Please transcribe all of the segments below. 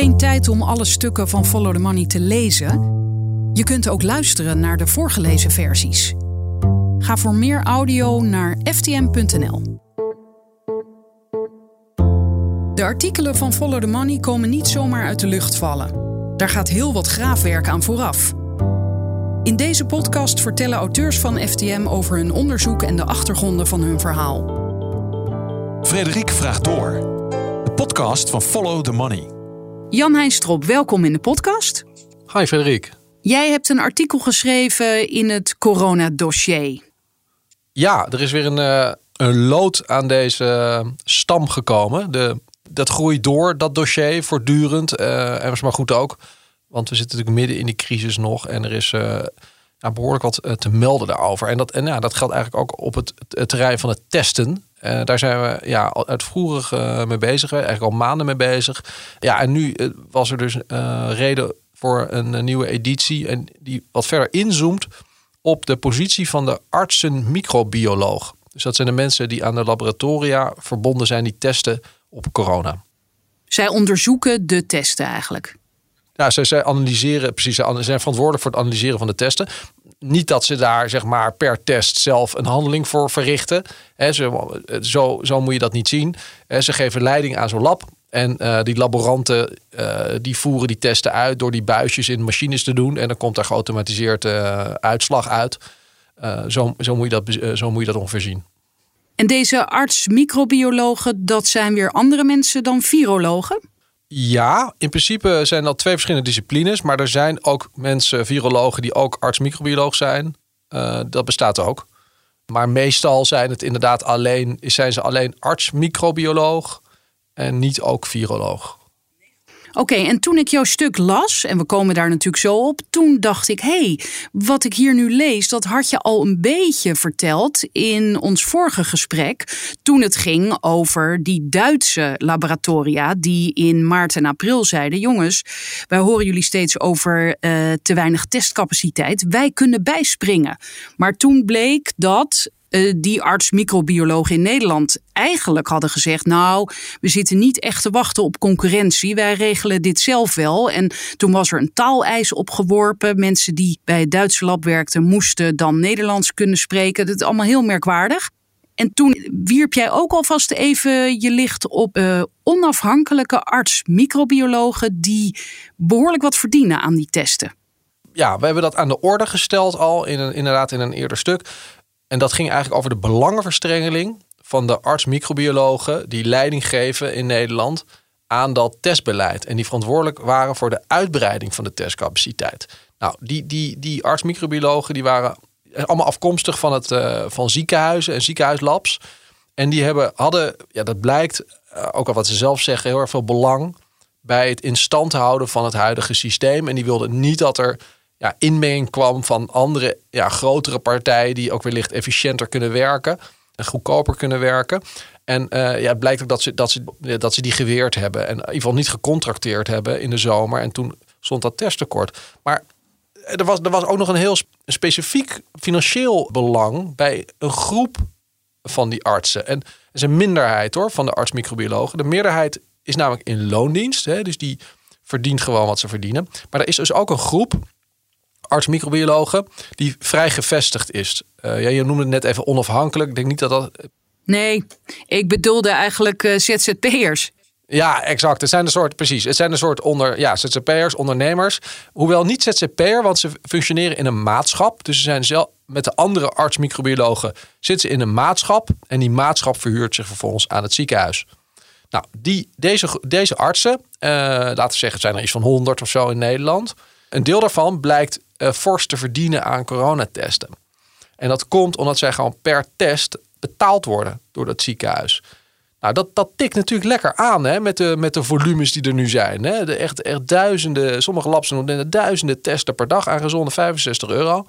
Geen tijd om alle stukken van Follow the Money te lezen? Je kunt ook luisteren naar de voorgelezen versies. Ga voor meer audio naar ftm.nl. De artikelen van Follow the Money komen niet zomaar uit de lucht vallen. Daar gaat heel wat graafwerk aan vooraf. In deze podcast vertellen auteurs van FTM over hun onderzoek en de achtergronden van hun verhaal. Frederik vraagt door. De podcast van Follow the Money. Jan Heijnstrop, welkom in de podcast. Hi Frederik. Jij hebt een artikel geschreven in het coronadossier. Ja, er is weer een, uh, een lood aan deze stam gekomen. De, dat groeit door, dat dossier, voortdurend. Uh, en was maar goed ook. Want we zitten natuurlijk midden in die crisis nog. En er is uh, ja, behoorlijk wat te melden daarover. En, dat, en ja, dat geldt eigenlijk ook op het, het terrein van het testen. Uh, daar zijn we ja, uitvoerig uh, mee bezig, eigenlijk al maanden mee bezig. Ja, en nu uh, was er dus reden voor een nieuwe editie. En die wat verder inzoomt op de positie van de artsen-microbioloog. Dus dat zijn de mensen die aan de laboratoria verbonden zijn die testen op corona. Zij onderzoeken de testen eigenlijk. Ja, zij, zij analyseren, precies, zij zijn verantwoordelijk voor het analyseren van de testen niet dat ze daar zeg maar per test zelf een handeling voor verrichten. Zo, zo, zo moet je dat niet zien. Ze geven leiding aan zo'n lab. En uh, die laboranten uh, die voeren die testen uit door die buisjes in machines te doen. En dan komt daar geautomatiseerd uh, uitslag uit. zo, zo, moet je dat, zo moet je dat ongeveer zien. En deze arts-microbiologen, dat zijn weer andere mensen dan virologen? Ja, in principe zijn dat twee verschillende disciplines. Maar er zijn ook mensen, virologen, die ook arts-microbioloog zijn. Uh, dat bestaat ook. Maar meestal zijn het inderdaad alleen, zijn ze alleen arts-microbioloog en niet ook viroloog. Oké, en toen ik jouw stuk las, en we komen daar natuurlijk zo op, toen dacht ik: hé, hey, wat ik hier nu lees, dat had je al een beetje verteld in ons vorige gesprek. Toen het ging over die Duitse laboratoria die in maart en april zeiden: jongens, wij horen jullie steeds over uh, te weinig testcapaciteit. Wij kunnen bijspringen. Maar toen bleek dat uh, die arts-microbiologen in Nederland eigenlijk hadden gezegd: Nou, we zitten niet echt te wachten op concurrentie. Wij regelen dit zelf wel. En toen was er een taaleis opgeworpen. Mensen die bij het Duitse lab werkten, moesten dan Nederlands kunnen spreken. Dat is allemaal heel merkwaardig. En toen wierp jij ook alvast even je licht op uh, onafhankelijke arts-microbiologen die behoorlijk wat verdienen aan die testen. Ja, we hebben dat aan de orde gesteld al, in inderdaad in een eerder stuk. En dat ging eigenlijk over de belangenverstrengeling van de arts-microbiologen die leiding geven in Nederland aan dat testbeleid. En die verantwoordelijk waren voor de uitbreiding van de testcapaciteit. Nou, die, die, die arts-microbiologen die waren allemaal afkomstig van, het, uh, van ziekenhuizen en ziekenhuislabs. En die hebben, hadden, ja, dat blijkt, uh, ook al wat ze zelf zeggen, heel erg veel belang bij het in stand houden van het huidige systeem. En die wilden niet dat er ja, inmenging kwam van andere ja, grotere partijen die ook wellicht efficiënter kunnen werken en goedkoper kunnen werken. En uh, ja, het blijkt ook dat ze, dat, ze, dat ze die geweerd hebben en in ieder geval niet gecontracteerd hebben in de zomer. En toen stond dat testtekort. Maar er was, er was ook nog een heel specifiek financieel belang bij een groep van die artsen. En er is een minderheid hoor van de arts-microbiologen. De meerderheid is namelijk in loondienst. Hè, dus die verdient gewoon wat ze verdienen. Maar er is dus ook een groep arts-microbiologen, die vrij gevestigd is. Uh, ja, je noemde het net even onafhankelijk. Ik denk niet dat dat. Nee, ik bedoelde eigenlijk uh, ZZP'ers. Ja, exact. Het zijn een soort, precies. Het zijn een soort onder, ja, ZZP'ers, ondernemers. Hoewel niet ZZP'er, want ze functioneren in een maatschap. Dus ze zijn zelf met de andere arts-microbiologen zitten ze in een maatschap. En die maatschap verhuurt zich vervolgens aan het ziekenhuis. Nou, die, deze, deze artsen, uh, laten we zeggen, het zijn er iets van 100 of zo in Nederland. Een deel daarvan blijkt fors te verdienen aan coronatesten. En dat komt omdat zij gewoon per test betaald worden door dat ziekenhuis. Nou, dat, dat tikt natuurlijk lekker aan hè, met, de, met de volumes die er nu zijn. Hè. De echt, echt duizenden, sommige labs doen duizenden testen per dag aangezonden 65 euro.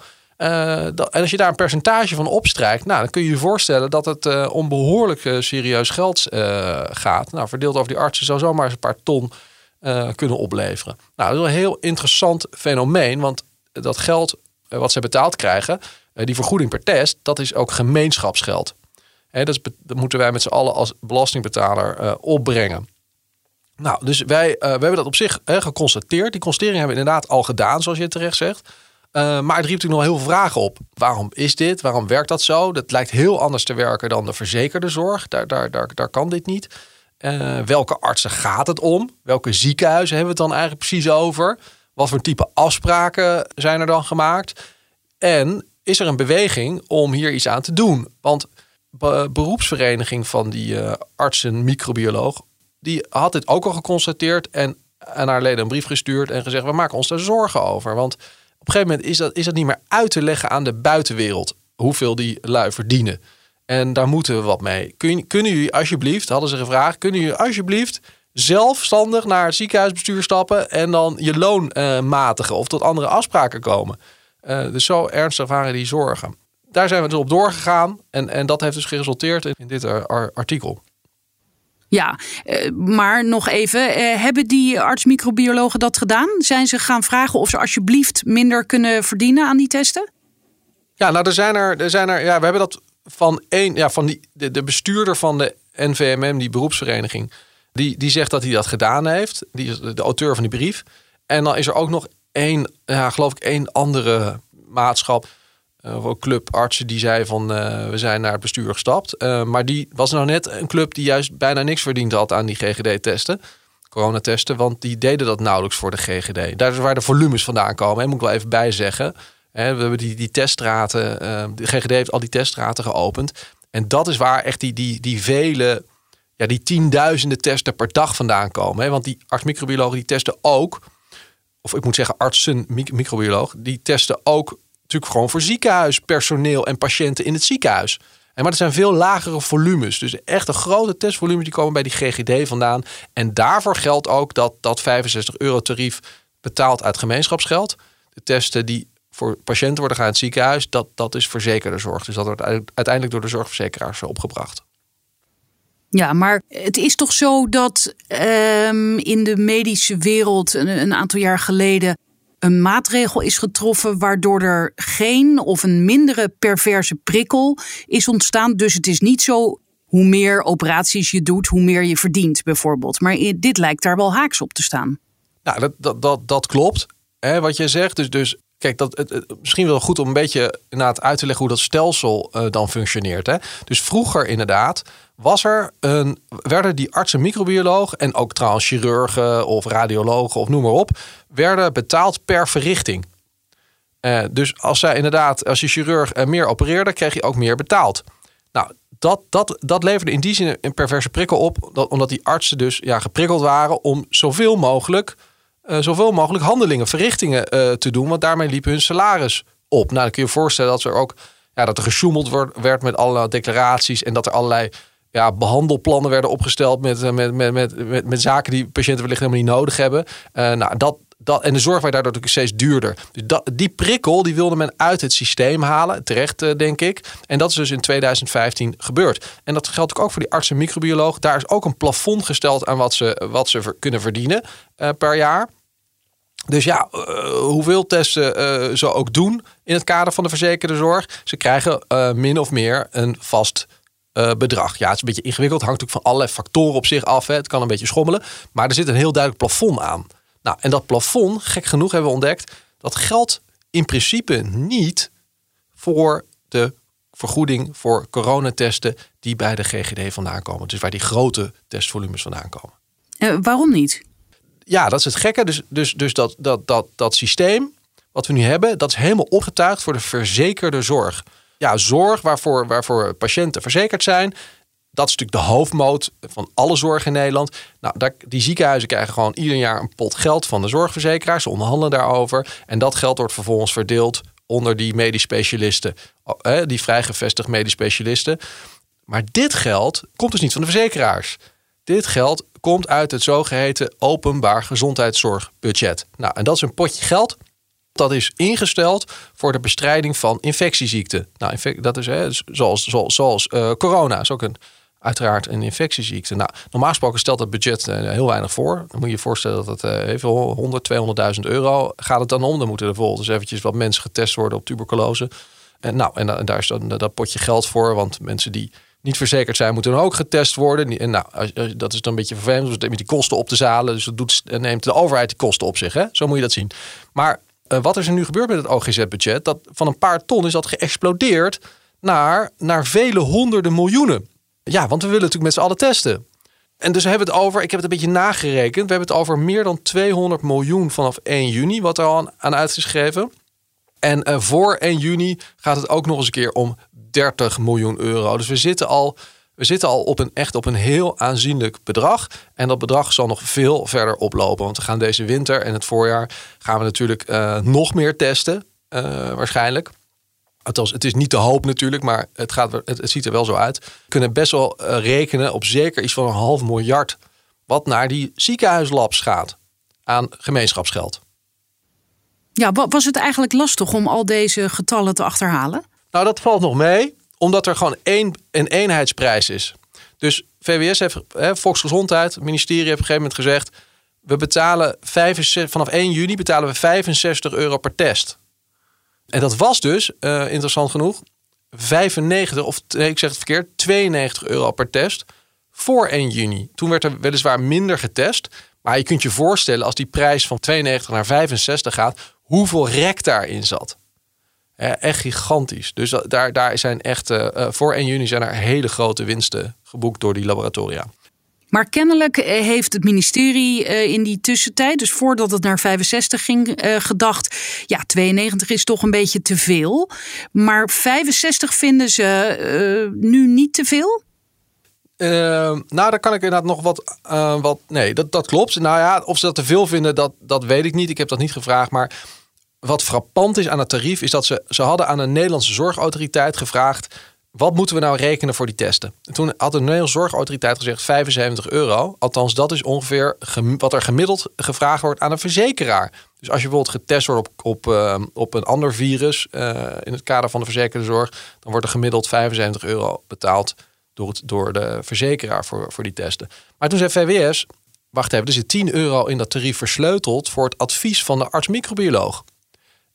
Dat, en als je daar een percentage van opstrijkt, nou, dan kun je je voorstellen dat het uh, om behoorlijk serieus geld gaat. Nou, verdeeld over die artsen zou zomaar eens een paar ton kunnen opleveren. Nou, dat is een heel interessant fenomeen, want dat geld eh, wat ze betaald krijgen, eh, die vergoeding per test, dat is ook gemeenschapsgeld. dat, dat, moeten wij met z'n allen als belastingbetaler uh, opbrengen. Nou, dus wij, we hebben dat op zich geconstateerd. Die constatering hebben we inderdaad al gedaan, zoals je terecht zegt. maar het riep natuurlijk nog heel veel vragen op. Waarom is dit? Waarom werkt dat zo? Dat lijkt heel anders te werken dan de verzekerde zorg. Daar, daar, daar, daar kan dit niet. welke artsen gaat het om? Welke ziekenhuizen hebben we het dan eigenlijk precies over? Wat voor type afspraken zijn er dan gemaakt? En is er een beweging om hier iets aan te doen? Want de beroepsvereniging van die uh, artsen microbioloog, die had dit ook al geconstateerd en aan haar leden een brief gestuurd en gezegd: we maken ons daar zorgen over. Want op een gegeven moment is dat, is dat niet meer uit te leggen aan de buitenwereld hoeveel die lui verdienen. En daar moeten we wat mee. Kun, kunnen jullie alsjeblieft, hadden ze gevraagd, kunnen jullie alsjeblieft zelfstandig naar het ziekenhuisbestuur stappen en dan je loon uh, matigen of tot andere afspraken komen. Uh, dus zo ernstig waren die zorgen. Daar zijn we dus op doorgegaan en, en dat heeft dus geresulteerd in, dit artikel. Ja, maar nog even. hebben die arts-microbiologen dat gedaan? Zijn ze gaan vragen of ze alsjeblieft minder kunnen verdienen aan die testen? Ja, nou, er zijn er, er, zijn er ja, we hebben dat van één, ja, van die, de, de bestuurder van de NVMM, die beroepsvereniging. Die, die zegt dat hij dat gedaan heeft. Die is de auteur van die brief. En dan is er ook nog één, ja, geloof ik, één andere maatschap. Uh, of club artsen die zei van uh, we zijn naar het bestuur gestapt. Uh, maar die was nou net een club die juist bijna niks verdiend had aan die GGD-testen. Coronatesten, want die deden dat nauwelijks voor de GGD. Daar is waar de volumes vandaan komen. Hè, moet ik wel even bij zeggen. Hè, we hebben die, die testraten, de GGD heeft al die testraten geopend. En dat is waar echt die, die, die vele ja, die tienduizenden testen per dag vandaan komen. Hè? Want die arts-microbiologen die testen ook, of ik moet zeggen artsen, microbioloog, die testen ook natuurlijk gewoon voor ziekenhuispersoneel en patiënten in het ziekenhuis. En maar er zijn veel lagere volumes. Dus echt een grote testvolumes die komen bij die GGD vandaan. En daarvoor geldt ook dat dat 65 euro tarief betaald uit gemeenschapsgeld. De testen die voor patiënten worden gaan in het ziekenhuis, dat, dat is verzekerde zorg. Dus dat wordt uiteindelijk door de zorgverzekeraars opgebracht. Ja, maar het is toch zo dat um, in de medische wereld een, aantal jaar geleden een maatregel is getroffen waardoor er geen of een mindere perverse prikkel is ontstaan. Dus het is niet zo hoe meer operaties je doet, hoe meer je verdient, bijvoorbeeld. Maar dit lijkt daar wel haaks op te staan. Nou, dat, dat, dat, dat klopt. Hè, wat jij zegt. Dus, dus Kijk, dat, het, misschien wel goed om een beetje inderdaad uit te leggen hoe dat stelsel uh, dan functioneert. Hè? Dus vroeger inderdaad was er een, werden die artsen, microbiologen en ook trouwens chirurgen of radiologen of noem maar op, werden betaald per verrichting. Uh, dus als zij inderdaad, als je chirurg uh, meer opereerde, kreeg je ook meer betaald. Nou, dat, dat, dat leverde in die zin een perverse prikkel op, dat, omdat die artsen dus ja, geprikkeld waren om zoveel mogelijk uh, zoveel mogelijk handelingen, verrichtingen te doen. Want daarmee liep hun salaris op. Nou, dan kun je je voorstellen dat er ook ja, dat er gesjoemeld werd met allerlei declaraties. En dat er allerlei ja, behandelplannen werden opgesteld met, met, met, met, met, zaken die patiënten wellicht helemaal niet nodig hebben. Uh, nou, dat, dat, en de zorg werd daardoor natuurlijk steeds duurder. Dus dat, die prikkel die wilde men uit het systeem halen, terecht denk ik. En dat is dus in 2015 gebeurd. En dat geldt ook voor die arts en microbioloog. Daar is ook een plafond gesteld aan wat ze, wat ze kunnen verdienen per jaar. Dus ja, uh, hoeveel testen uh, ze ook doen in het kader van de verzekerde zorg, ze krijgen uh, min of meer een vast bedrag. Ja, het is een beetje ingewikkeld, hangt natuurlijk van allerlei factoren op zich af. Hè. Het kan een beetje schommelen, maar er zit een heel duidelijk plafond aan. Nou, en dat plafond, gek genoeg hebben we ontdekt, dat geldt in principe niet voor de vergoeding voor coronatesten die bij de GGD vandaan komen. Dus waar die grote testvolumes vandaan komen. waarom niet? ja, dat is het gekke. Dus, dus, dus dat, dat, dat, dat systeem wat we nu hebben, dat is helemaal opgetuigd voor de verzekerde zorg. Ja, zorg waarvoor, waarvoor patiënten verzekerd zijn. Dat is natuurlijk de hoofdmoot van alle zorg in Nederland. Nou, daar, die ziekenhuizen krijgen gewoon ieder jaar een pot geld van de zorgverzekeraars. Ze onderhandelen daarover. En dat geld wordt vervolgens verdeeld onder die medisch specialisten. Die vrijgevestigd medisch specialisten. Maar dit geld komt dus niet van de verzekeraars. Dit geld komt uit het zogeheten openbaar gezondheidszorgbudget. Nou, en dat is een potje geld. Dat is ingesteld voor de bestrijding van infectieziekten. Nou, dat is hè, zoals, zoals, zoals uh, corona, is ook een, uiteraard een infectieziekte. Nou, normaal gesproken stelt het budget uh, heel weinig voor. Dan moet je je voorstellen dat het uh, even 100, 200.000 euro gaat het dan om. Dan moeten er bijvoorbeeld eens eventjes wat mensen getest worden op tuberculose. En, nou, en, daar is dan dat potje geld voor, want mensen die niet verzekerd zijn, moeten ook getest worden. En nou, dat is dan een beetje vervelend. Dus met die kosten op te zalen. Dus dat doet, neemt de overheid die kosten op zich. Hè? Zo moet je dat zien. Maar wat is er nu gebeurd met het OGZ-budget? Dat van een paar ton is dat geëxplodeerd naar, naar vele honderden miljoenen. Ja, want we willen natuurlijk met z'n allen testen. En dus hebben we het over, ik heb het een beetje nagerekend. We hebben het over meer dan 200 miljoen vanaf 1 juni, wat er al aan, uit is. En uh, voor 1 juni gaat het ook nog eens een keer om 30 miljoen euro. Dus we zitten al, we zitten al op een, echt op een heel aanzienlijk bedrag. En dat bedrag zal nog veel verder oplopen. Want we gaan deze winter en het voorjaar gaan we natuurlijk uh, nog meer testen. Uh, waarschijnlijk. Althans, het is niet de hoop natuurlijk, maar het, gaat, het, het ziet er wel zo uit. We kunnen best wel uh, rekenen op zeker iets van een half miljard. wat naar die ziekenhuislabs gaat aan gemeenschapsgeld. Ja, was het eigenlijk lastig om al deze getallen te achterhalen? Nou, dat valt nog mee, omdat er gewoon één, een eenheidsprijs is. Dus VWS heeft, hè, Volksgezondheid, het ministerie heeft op een gegeven moment gezegd... we betalen 65, vanaf 1 juni betalen we 65 euro per test. En dat was dus, uh, interessant genoeg, 95 of nee, ik zeg het verkeerd, 92 euro per test voor 1 juni. Toen werd er weliswaar minder getest. Maar je kunt je voorstellen als die prijs van 92 naar 65 gaat, hoeveel rek daarin zat. Echt gigantisch. Dus daar, daar zijn echt, uh, voor 1 juni zijn er hele grote winsten geboekt door die laboratoria. Maar kennelijk eh, heeft het ministerie eh, in die tussentijd, dus voordat het naar 65 ging, eh, gedacht: ja, 92 is toch een beetje te veel. Maar 65 vinden ze nu niet te veel? nou, daar kan ik inderdaad nog wat. wat nee, dat, dat klopt. Nou ja, of ze dat te veel vinden, dat, dat weet ik niet. Ik heb dat niet gevraagd. Maar wat frappant is aan het tarief, is dat ze, ze hadden aan de Nederlandse Zorgautoriteit gevraagd wat moeten we nou rekenen voor die testen? En toen had de Nederlandse Zorgautoriteit gezegd 75 euro. Althans, dat is ongeveer wat er gemiddeld gevraagd wordt aan een verzekeraar. Dus als je bijvoorbeeld getest wordt op, op, uh, op een ander virus uh, in het kader van de verzekerde zorg, dan wordt er gemiddeld 75 euro betaald door, het, door de verzekeraar voor, voor die testen. Maar toen zei VWS, wacht even, er zit 10 euro in dat tarief versleuteld voor het advies van de arts-microbioloog.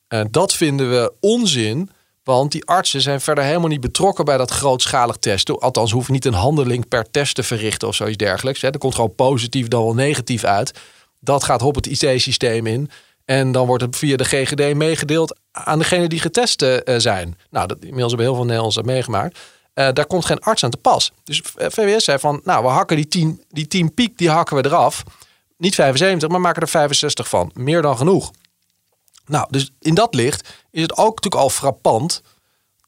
Uh, dat vinden we onzin, want die artsen zijn verder helemaal niet betrokken bij dat grootschalig testen. Althans, hoeven niet een handeling per test te verrichten of zoiets dergelijks. Er komt gewoon positief dan wel negatief uit. Dat gaat op het IT-systeem in. En dan wordt het via de GGD meegedeeld aan degene die getest uh, zijn. Nou, dat, inmiddels hebben heel veel Nederlanders dat meegemaakt. Uh, daar komt geen arts aan te pas. Dus VWS zei van, nou, we hakken die 10, die 10 piek, die hakken we eraf. Niet 75, maar maken er 65 van. Meer dan genoeg. Nou, dus in dat licht is het ook natuurlijk al frappant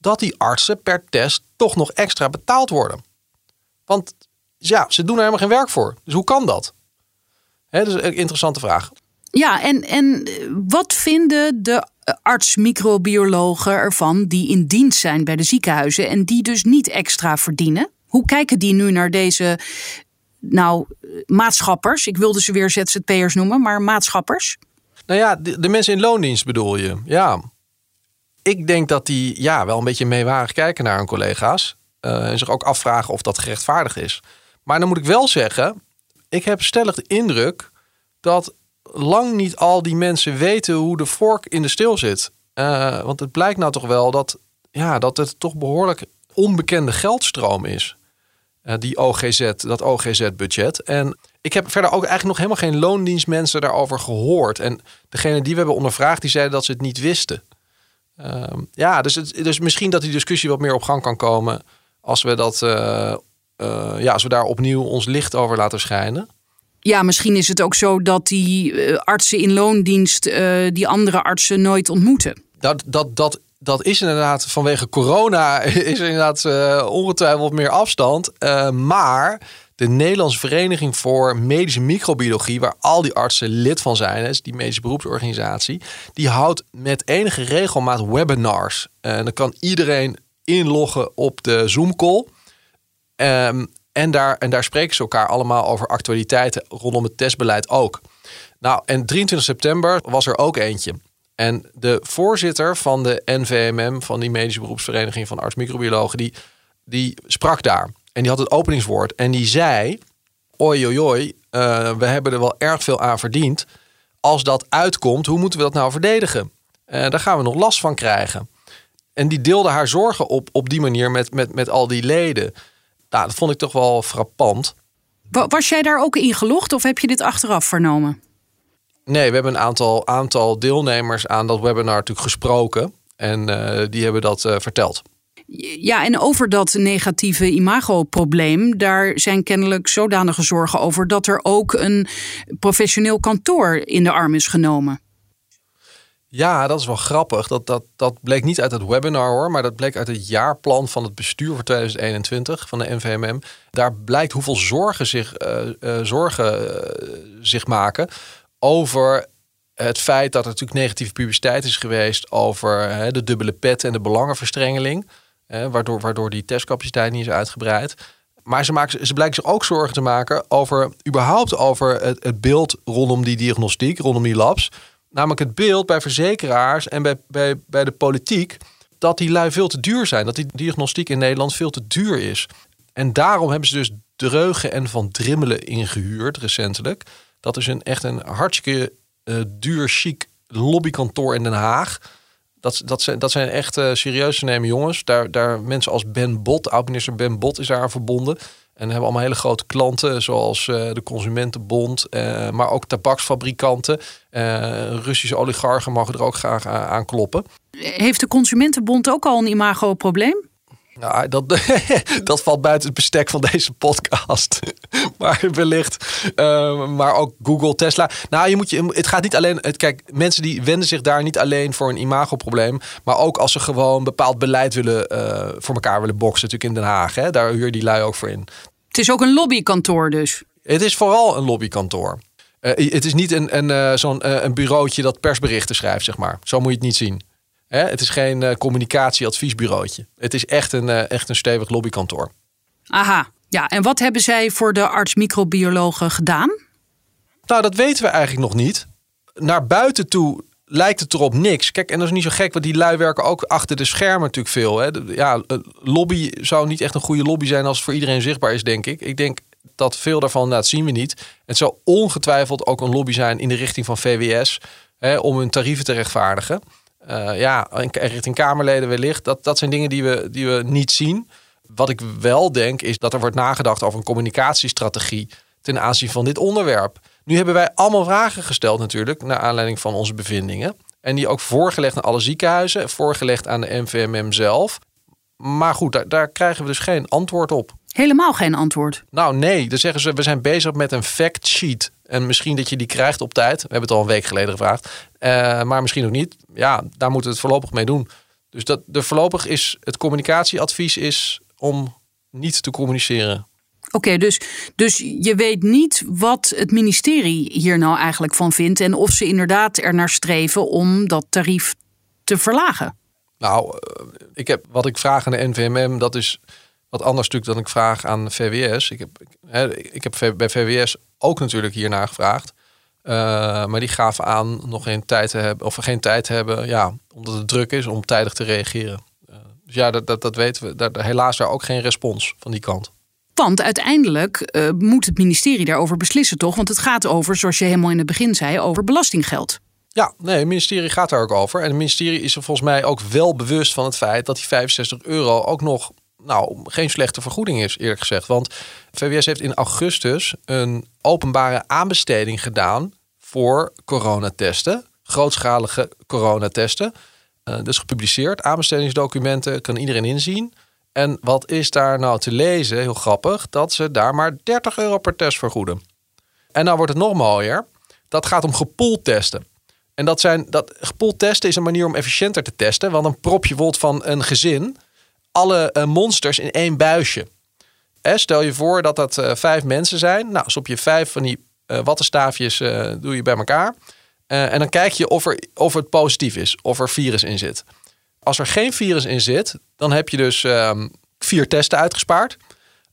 dat die artsen per test toch nog extra betaald worden. Want ja, ze doen er helemaal geen werk voor. Dus hoe kan dat? Dat is een interessante vraag. Ja, en, en wat vinden de arts-microbiologen ervan die in dienst zijn bij de ziekenhuizen en die dus niet extra verdienen? Hoe kijken die nu naar deze nou, maatschappers? Ik wilde ze weer ZZP'ers noemen, maar maatschappers? Nou ja, de, mensen in loondienst bedoel je. Ja. Ik denk dat die ja, wel een beetje meewarig kijken naar hun collega's. Uh, en zich ook afvragen of dat gerechtvaardigd is. Maar dan moet ik wel zeggen, ik heb stellig de indruk dat lang niet al die mensen weten hoe de vork in de steel zit. Uh, want het blijkt nou toch wel dat, ja, dat het toch behoorlijk onbekende geldstroom is. Uh, die OGZ, dat OGZ-budget. En ik heb verder ook eigenlijk nog helemaal geen loondienstmensen daarover gehoord. En degene die we hebben ondervraagd, die zeiden dat ze het niet wisten. Uh, ja, dus, het, dus misschien dat die discussie wat meer op gang kan komen als we dat, uh, uh, ja, als we daar opnieuw ons licht over laten schijnen. Ja, misschien is het ook zo dat die eh, artsen in loondienst die andere artsen nooit ontmoeten. Dat, dat, dat, dat is inderdaad vanwege corona is er inderdaad ongetwijfeld meer afstand. maar de Nederlandse Vereniging voor Medische Microbiologie, waar al die artsen lid van zijn, is die medische beroepsorganisatie, die houdt met enige regelmaat webinars. En dan kan iedereen inloggen op de Zoom-call. Um, en, daar, en daar spreken ze elkaar allemaal over actualiteiten rondom het testbeleid ook. Nou, en 23 september was er ook eentje. En de voorzitter van de NVMM, van die medische beroepsvereniging van arts-microbiologen, die, die sprak daar. En die had het openingswoord. En die zei: Oi, oi, oi, uh, we hebben er wel erg veel aan verdiend. Als dat uitkomt, hoe moeten we dat nou verdedigen? Uh, daar gaan we nog last van krijgen. En die deelde haar zorgen op, op die manier met, met, met al die leden. Nou, dat vond ik toch wel frappant. Was jij daar ook in gelogd of heb je dit achteraf vernomen? Nee, we hebben een aantal, aantal deelnemers aan dat webinar natuurlijk gesproken. En uh, die hebben dat uh, verteld. Ja, en over dat negatieve imagoprobleem, daar zijn kennelijk zodanige zorgen over dat er ook een professioneel kantoor in de arm is genomen. Ja, dat is wel grappig. Dat, dat, dat bleek niet uit het webinar hoor, maar dat bleek uit het jaarplan van het bestuur voor 2021 van de NVMM. Daar blijkt hoeveel zorgen zich, uh, uh, zorgen, uh, zich maken over het feit dat er natuurlijk negatieve publiciteit is geweest over de dubbele pet en de belangenverstrengeling. Waardoor, waardoor die testcapaciteit niet is uitgebreid. Maar ze, maken, ze blijken zich ook zorgen te maken over überhaupt over het, het beeld rondom die diagnostiek, rondom die labs. Namelijk het beeld bij verzekeraars en bij, bij, bij de politiek dat die lui veel te duur zijn. Dat die diagnostiek in Nederland veel te duur is. En daarom hebben ze dus Dreugen en Van Drimmelen ingehuurd recentelijk. Dat is een, echt een hartstikke uh, duur, chic lobbykantoor in Den Haag. Dat, dat, zijn, dat zijn echt uh, serieus te nemen jongens. Daar, daar mensen als Ben Bot, oud-minister Ben Bot is daar aan verbonden. En hebben allemaal hele grote klanten, zoals uh, de Consumentenbond, uh, maar ook tabaksfabrikanten. Russische oligarchen mogen er ook graag aan kloppen. Heeft de Consumentenbond ook al een imago-probleem? Nou, dat, dat valt buiten het bestek van deze podcast. maar wellicht. Uh, maar ook Google, Tesla. Nou, je moet je, het gaat niet alleen. Het, kijk, mensen die wenden zich daar niet alleen voor een imagoprobleem. Maar ook als ze gewoon bepaald beleid willen uh, voor elkaar willen boksen. Natuurlijk in Den Haag. Hè, daar huur die lui ook voor in. Het is ook een lobbykantoor dus. Het is vooral een lobbykantoor. Uh, het is niet een, een, zo'n een bureautje dat persberichten schrijft, zeg maar. Zo moet je het niet zien. Hè? Het is geen uh, communicatieadviesbureautje. Het is echt een, uh, echt een stevig lobbykantoor. Aha, ja. En wat hebben zij voor de arts-microbiologen gedaan? Nou, dat weten we eigenlijk nog niet. Naar buiten toe lijkt het erop niks. Kijk, en dat is niet zo gek, want die lui werken ook achter de schermen natuurlijk veel. Hè? Ja, lobby zou niet echt een goede lobby zijn als het voor iedereen zichtbaar is, denk ik. Ik denk dat veel daarvan, dat zien we niet. Het zou ongetwijfeld ook een lobby zijn in de richting van VWS hè, om hun tarieven te rechtvaardigen. Uh, ja, richting Kamerleden wellicht. Dat, dat zijn dingen die we, die we niet zien. Wat ik wel denk is dat er wordt nagedacht over een communicatiestrategie ten aanzien van dit onderwerp. Nu hebben wij allemaal vragen gesteld natuurlijk, naar aanleiding van onze bevindingen. En die ook voorgelegd aan alle ziekenhuizen, voorgelegd aan de NVMM zelf. Maar goed, daar, daar krijgen we dus geen antwoord op. Helemaal geen antwoord? Nou nee, dan zeggen ze we zijn bezig met een fact sheet. En misschien dat je die krijgt op tijd. We hebben het al een week geleden gevraagd. Uh, maar misschien ook niet. Ja, daar moeten we het voorlopig mee doen. Dus dat, de voorlopig is het communicatieadvies is om niet te communiceren. Oké, dus, dus je weet niet wat het ministerie hier nou eigenlijk van vindt. En of ze inderdaad er naar streven om dat tarief te verlagen. Nou, eh, ik heb wat ik vraag aan de NVMM, dat is wat anders natuurlijk dan ik vraag aan VWS. Ik heb, ik heb bij VWS ook natuurlijk hiernaar gevraagd. Uh, maar die gaven aan nog geen tijd te hebben, of geen tijd te hebben, ja, omdat het druk is om tijdig te reageren. Uh, dus ja, dat, dat, dat weten we. Daar, helaas daar ook geen respons van die kant. Want uiteindelijk uh, moet het ministerie daarover beslissen, toch? Want het gaat over, zoals je helemaal in het begin zei, over belastinggeld. Ja, nee, het ministerie gaat daar ook over. En het ministerie is er volgens mij ook wel bewust van het feit dat die 65 euro ook nog nou, geen slechte vergoeding is, eerlijk gezegd. Want VWS heeft in augustus een openbare aanbesteding gedaan voor coronatesten. Grootschalige coronatesten. Uh, dus gepubliceerd. Aanbestedingsdocumenten kan iedereen inzien. En wat is daar nou te lezen? Heel grappig. Dat ze daar maar 30 euro per test vergoeden. En nou wordt het nog mooier. Dat gaat om gepooltesten. En dat zijn dat gepooltesten is een manier om efficiënter te testen. Want een propje bijvoorbeeld van een gezin alle uh, monsters in één buisje. Eh, stel je voor dat dat uh, vijf mensen zijn. Nou, op je vijf van die uh, wattenstaafjes doe je bij elkaar. en dan kijk je of, er, of het positief is, of er virus in zit. Als er geen virus in zit, dan heb je dus um, vier testen uitgespaard.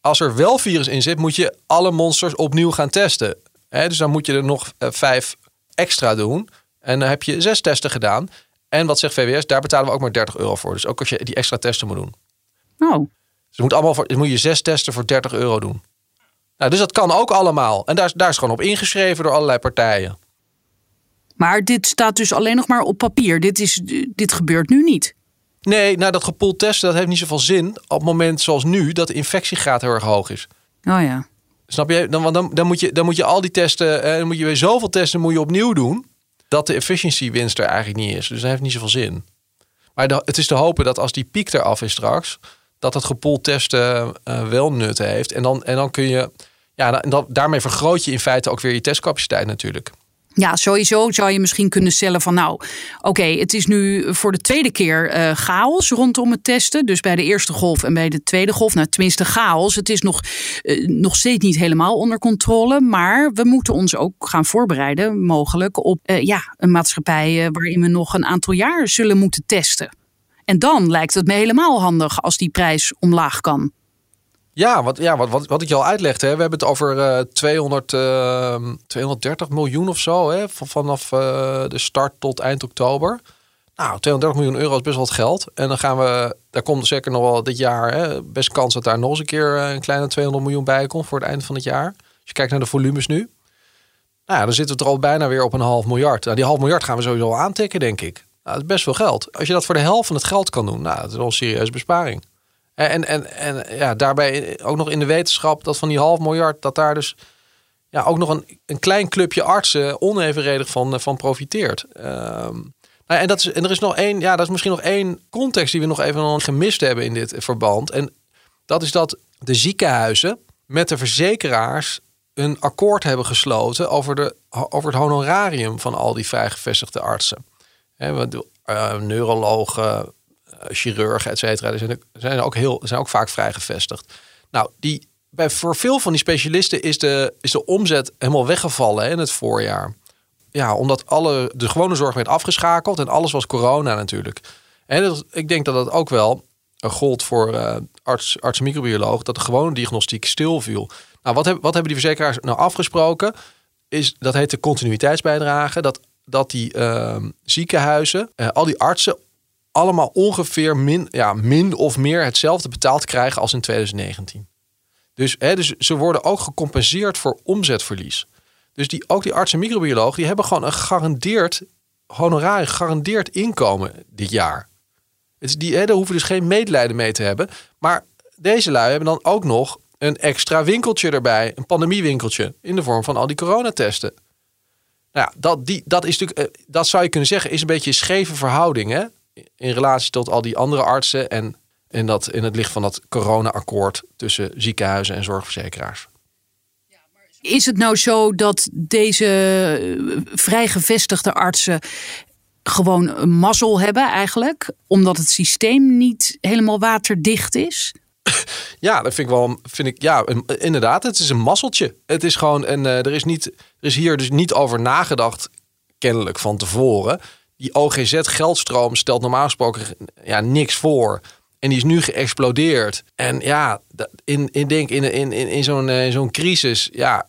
Als er wel virus in zit, moet je alle monsters opnieuw gaan testen. dus dan moet je er nog vijf extra doen. En dan heb je zes testen gedaan. En wat zegt VWS? Daar betalen we ook maar 30 euro voor. Dus ook als je die extra testen moet doen. Oh. Dus moet, allemaal voor, moet je zes testen voor 30 euro doen. Nou, dus dat kan ook allemaal. En daar, daar is gewoon op ingeschreven door allerlei partijen. Maar dit staat dus alleen nog maar op papier. Dit, is, dit gebeurt nu niet. Nee, nou dat gepoeld testen dat heeft niet zoveel zin op het moment zoals nu dat de infectiegraad heel erg hoog is. Oh ja. Snap je? Dan, dan, dan, moet, je, dan moet je al die testen, eh, dan moet je weer zoveel testen moet je opnieuw doen. Dat de efficiency winst er eigenlijk niet is. Dus dat heeft niet zoveel zin. Maar het is te hopen dat als die piek eraf is straks, dat het gepoeld testen uh, wel nut heeft. En dan, en dan kun je, ja, daarmee vergroot je in feite ook weer je testcapaciteit natuurlijk. Ja, sowieso zou je misschien kunnen stellen van nou, oké, het is nu voor de tweede keer uh, chaos rondom het testen. Dus bij de eerste golf en bij de tweede golf, nou tenminste chaos. Het is nog, nog steeds niet helemaal onder controle. Maar we moeten ons ook gaan voorbereiden, mogelijk, op ja, een maatschappij waarin we nog een aantal jaar zullen moeten testen. En dan lijkt het me helemaal handig als die prijs omlaag kan. Ja, wat, ja wat, wat, wat ik je al uitlegde. Hè. We hebben het over uh, 200, uh, 230 miljoen of zo. Hè, vanaf uh, de start tot eind oktober. Nou, 230 miljoen euro is best wel wat geld. En dan gaan we, daar komt zeker nog wel dit jaar, hè, best kans dat daar nog eens een keer eh, een kleine 200 miljoen bij komt voor het eind van het jaar. Als je kijkt naar de volumes nu. Nou dan zitten we er al bijna weer op een half miljard. Nou, die half miljard gaan we sowieso aantikken, denk ik. Nou, dat is best veel geld. Als je dat voor de helft van het geld kan doen, nou, dat is wel een serieuze besparing. En, en, en ja, daarbij ook nog in de wetenschap dat van die half miljard, dat daar dus ja, ook nog een, een klein clubje artsen onevenredig van, van profiteert. Um, nou, en, dat is, en er is nog één, ja, dat is misschien nog één context die we nog even gemist hebben in dit verband. En dat is dat de ziekenhuizen met de verzekeraars een akkoord hebben gesloten over, de, over het honorarium van al die vrijgevestigde artsen. He, uh, neurologen, eh, chirurgen, et cetera. Er zijn, zijn ook heel, zijn ook vaak vrij gevestigd. Nou, die, bij, voor veel van die specialisten is de, is de omzet helemaal weggevallen in het voorjaar. Ja, omdat alle, de gewone zorg werd afgeschakeld en alles was corona natuurlijk. En ik denk dat dat ook wel gold voor uh, arts, arts microbioloog, dat de gewone diagnostiek stilviel. Nou, wat, heb, wat hebben die verzekeraars nou afgesproken? Is, dat heet de continuïteitsbijdrage. Dat, dat die uh, ziekenhuizen, uh, al die artsen allemaal ongeveer min, ja, min of meer hetzelfde betaald krijgen als in 2019. Dus, hè, dus ze worden ook gecompenseerd voor omzetverlies. Dus die, ook die arts en microbioloog die hebben gewoon een gegarandeerd honoraris, gegarandeerd inkomen dit jaar. Het die, hè, daar hoeven dus geen medelijden mee te hebben. Maar deze lui hebben dan ook nog een extra winkeltje erbij, een pandemiewinkeltje, in de vorm van al die coronatesten. Nou ja, dat, die, dat, is natuurlijk, eh, dat zou je kunnen zeggen, is een beetje een scheve verhouding. Hè? in relatie tot al die andere artsen en in, dat, in het licht van dat corona-akkoord tussen ziekenhuizen en zorgverzekeraars. Is het nou zo dat deze eh, vrij gevestigde artsen gewoon een mazzel hebben eigenlijk, omdat het systeem niet helemaal waterdicht is? Ja, dat vind ik wel. Vind ik, ja, inderdaad, het is een mazzeltje. Het is gewoon, en uh, er, is niet, er is hier dus niet over nagedacht, kennelijk van tevoren die OGZ-geldstroom stelt normaal gesproken ja, niks voor. En die is nu geëxplodeerd. En ja, in, in, denk, in, in, in, zo'n uh, zo'n crisis, ja,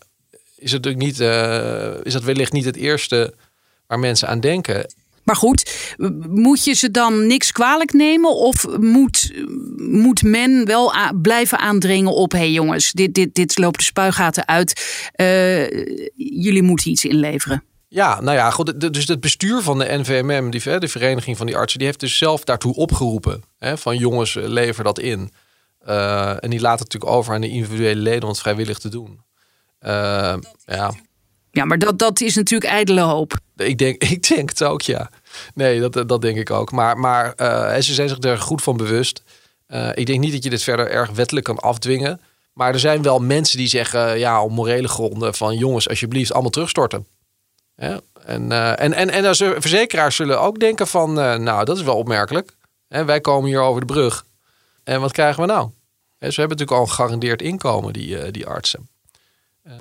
is het natuurlijk niet, uh, is dat wellicht niet het eerste waar mensen aan denken. Maar goed, moet je ze dan niks kwalijk nemen? Of moet, moet men wel blijven aandringen op... hé hey jongens, dit, dit, dit loopt de spuigaten uit. Uh, jullie moeten iets inleveren. Ja, nou ja, goed. Dus het bestuur van de NVMM, die, de vereniging van die artsen, die heeft dus zelf daartoe opgeroepen. Hè, van jongens, eh, lever dat in. Uh, en die laat het natuurlijk over aan de individuele leden om het vrijwillig te doen. Uh, ja. ja, maar dat, dat is natuurlijk ijdele hoop. Ik denk, ik denk het ook, ja. Nee, dat, dat denk ik ook. Maar, maar uh, ze zijn zich er goed van bewust. ik denk niet dat je dit verder erg wettelijk kan afdwingen. Maar er zijn wel mensen die zeggen, ja, om morele gronden van jongens, alsjeblieft, allemaal terugstorten. Ja, en, en, en, en als verzekeraars zullen ook denken van, nou, dat is wel opmerkelijk. Hè, wij komen hier over de brug. En wat krijgen we nou? Hè, ze hebben natuurlijk al een gegarandeerd inkomen, die, die artsen.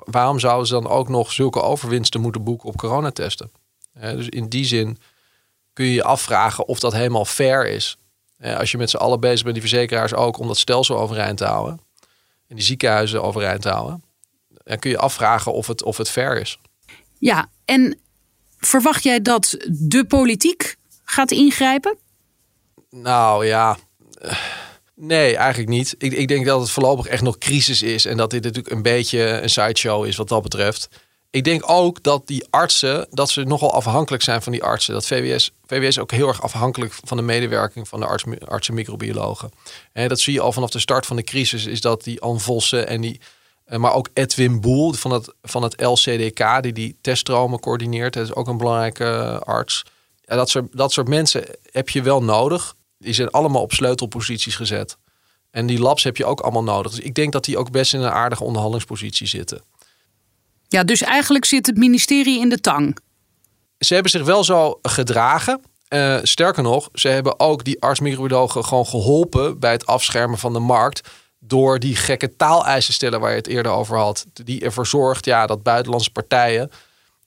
waarom zouden ze dan ook nog zulke overwinsten moeten boeken op coronatesten? Dus in die zin kun je je afvragen of dat helemaal fair is. als je met z'n allen bezig bent, die verzekeraars ook, om dat stelsel overeind te houden. En die ziekenhuizen overeind te houden. Dan kun je afvragen of het, of het fair is. Ja, en verwacht jij dat de politiek gaat ingrijpen? Nou ja. Nee, eigenlijk niet. Ik, ik denk dat het voorlopig echt nog crisis is. En dat dit natuurlijk een beetje een sideshow is wat dat betreft. Ik denk ook dat die artsen, dat ze nogal afhankelijk zijn van die artsen. Dat VWS, VWS ook heel erg afhankelijk van de medewerking van de arts, artsen microbiologen. En dat zie je al vanaf de start van de crisis, is dat die Anne Vossen en die, eh, maar ook Edwin Boel van het, van het LCDK, die die teststromen coördineert. Dat is ook een belangrijke eh, arts. Dat, soort, dat soort mensen heb je wel nodig. Die zijn allemaal op sleutelposities gezet. En die labs heb je ook allemaal nodig. Dus ik denk dat die ook best in een aardige onderhandelingspositie zitten. Ja, dus eigenlijk zit het ministerie in de tang. Ze hebben zich wel zo gedragen. Uh, sterker nog, ze hebben ook die arts-microbiologen gewoon geholpen bij het afschermen van de markt. Door die gekke taaleisen stellen waar je het eerder over had. Die ervoor zorgt ja, dat buitenlandse partijen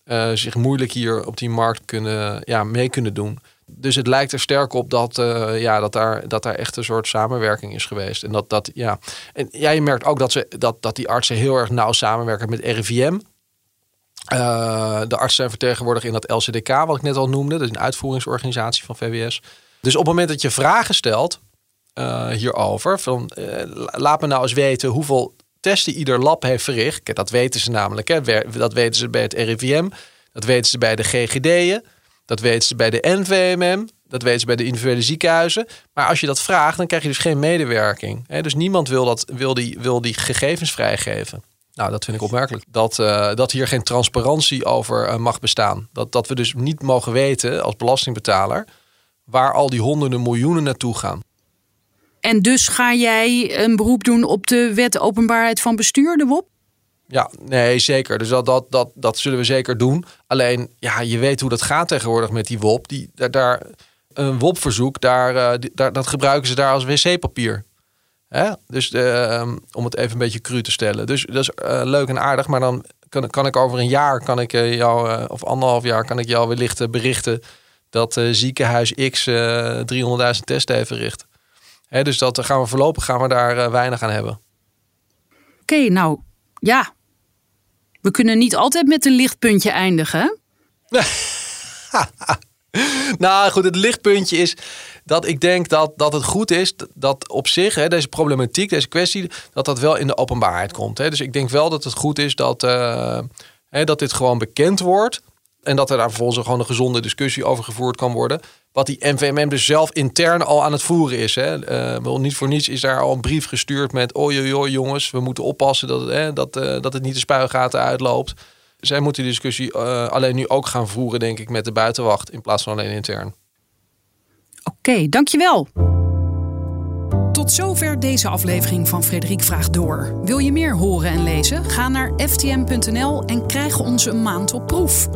uh, zich moeilijk hier op die markt kunnen, ja, mee kunnen doen. Dus het lijkt er sterk op dat, uh, ja, dat, daar, dat daar echt een soort samenwerking is geweest. En dat, dat ja. En ja, merkt ook dat, ze, dat, dat die artsen heel erg nauw samenwerken met RIVM. Uh, de artsen zijn vertegenwoordigd in dat LCDK, wat ik net al noemde. Dat is een uitvoeringsorganisatie van VWS. Dus op het moment dat je vragen stelt uh, hierover, van, laat me nou eens weten hoeveel testen ieder lab heeft verricht. Dat weten ze namelijk. Hè. Dat weten ze bij het RIVM. Dat weten ze bij de GGD'en. Dat weten ze bij de NVMM. Dat weten ze bij de individuele ziekenhuizen. Maar als je dat vraagt, dan krijg je dus geen medewerking. Dus niemand wil, dat, wil, die, wil die gegevens vrijgeven. Nou, dat vind ik opmerkelijk. Dat, uh, dat hier geen transparantie over uh, mag bestaan. Dat, dat we dus niet mogen weten als belastingbetaler waar al die honderden miljoenen naartoe gaan. En dus ga jij een beroep doen op de wet openbaarheid van bestuur, de WOP? Ja, nee, zeker. Dus dat, dat, dat, dat zullen we zeker doen. Alleen, ja, je weet hoe dat gaat tegenwoordig met die WOP. Die, daar, daar, een WOP-verzoek, daar, uh, daar, dat gebruiken ze daar als wc-papier. Hè? Dus uh, om het even een beetje cru te stellen. Dus dat is uh, leuk en aardig, maar dan kan, kan ik over een jaar, kan ik uh, jou, of anderhalf jaar, kan ik jou wellicht berichten dat ziekenhuis X 300.000 testen heeft verricht. Hè, dus dat gaan we voorlopig gaan we daar weinig aan hebben. Oké, okay, nou ja, we kunnen niet altijd met een lichtpuntje eindigen. nou goed, het lichtpuntje is dat ik denk dat, dat het goed is dat op zich, hè, deze problematiek, deze kwestie, dat dat wel in de openbaarheid komt. Hè. Dus ik denk wel dat het goed is dat, uh, hè, dat dit gewoon bekend wordt. En dat er daar vervolgens gewoon een gezonde discussie over gevoerd kan worden. Wat die NVMM dus zelf intern al aan het voeren is. Hè. Uh, niet voor niets is daar al een brief gestuurd met... oi, jongens, we moeten oppassen dat hè, dat, uh, dat het niet de spuigaten uitloopt. Zij moeten die discussie uh, alleen nu ook gaan voeren, denk ik, met de buitenwacht... in plaats van alleen intern. Oké, okay, dankjewel. Tot zover deze aflevering van Frederik Vraagt Door. Wil je meer horen en lezen? Ga naar ftm.nl en krijg onze maand op proef.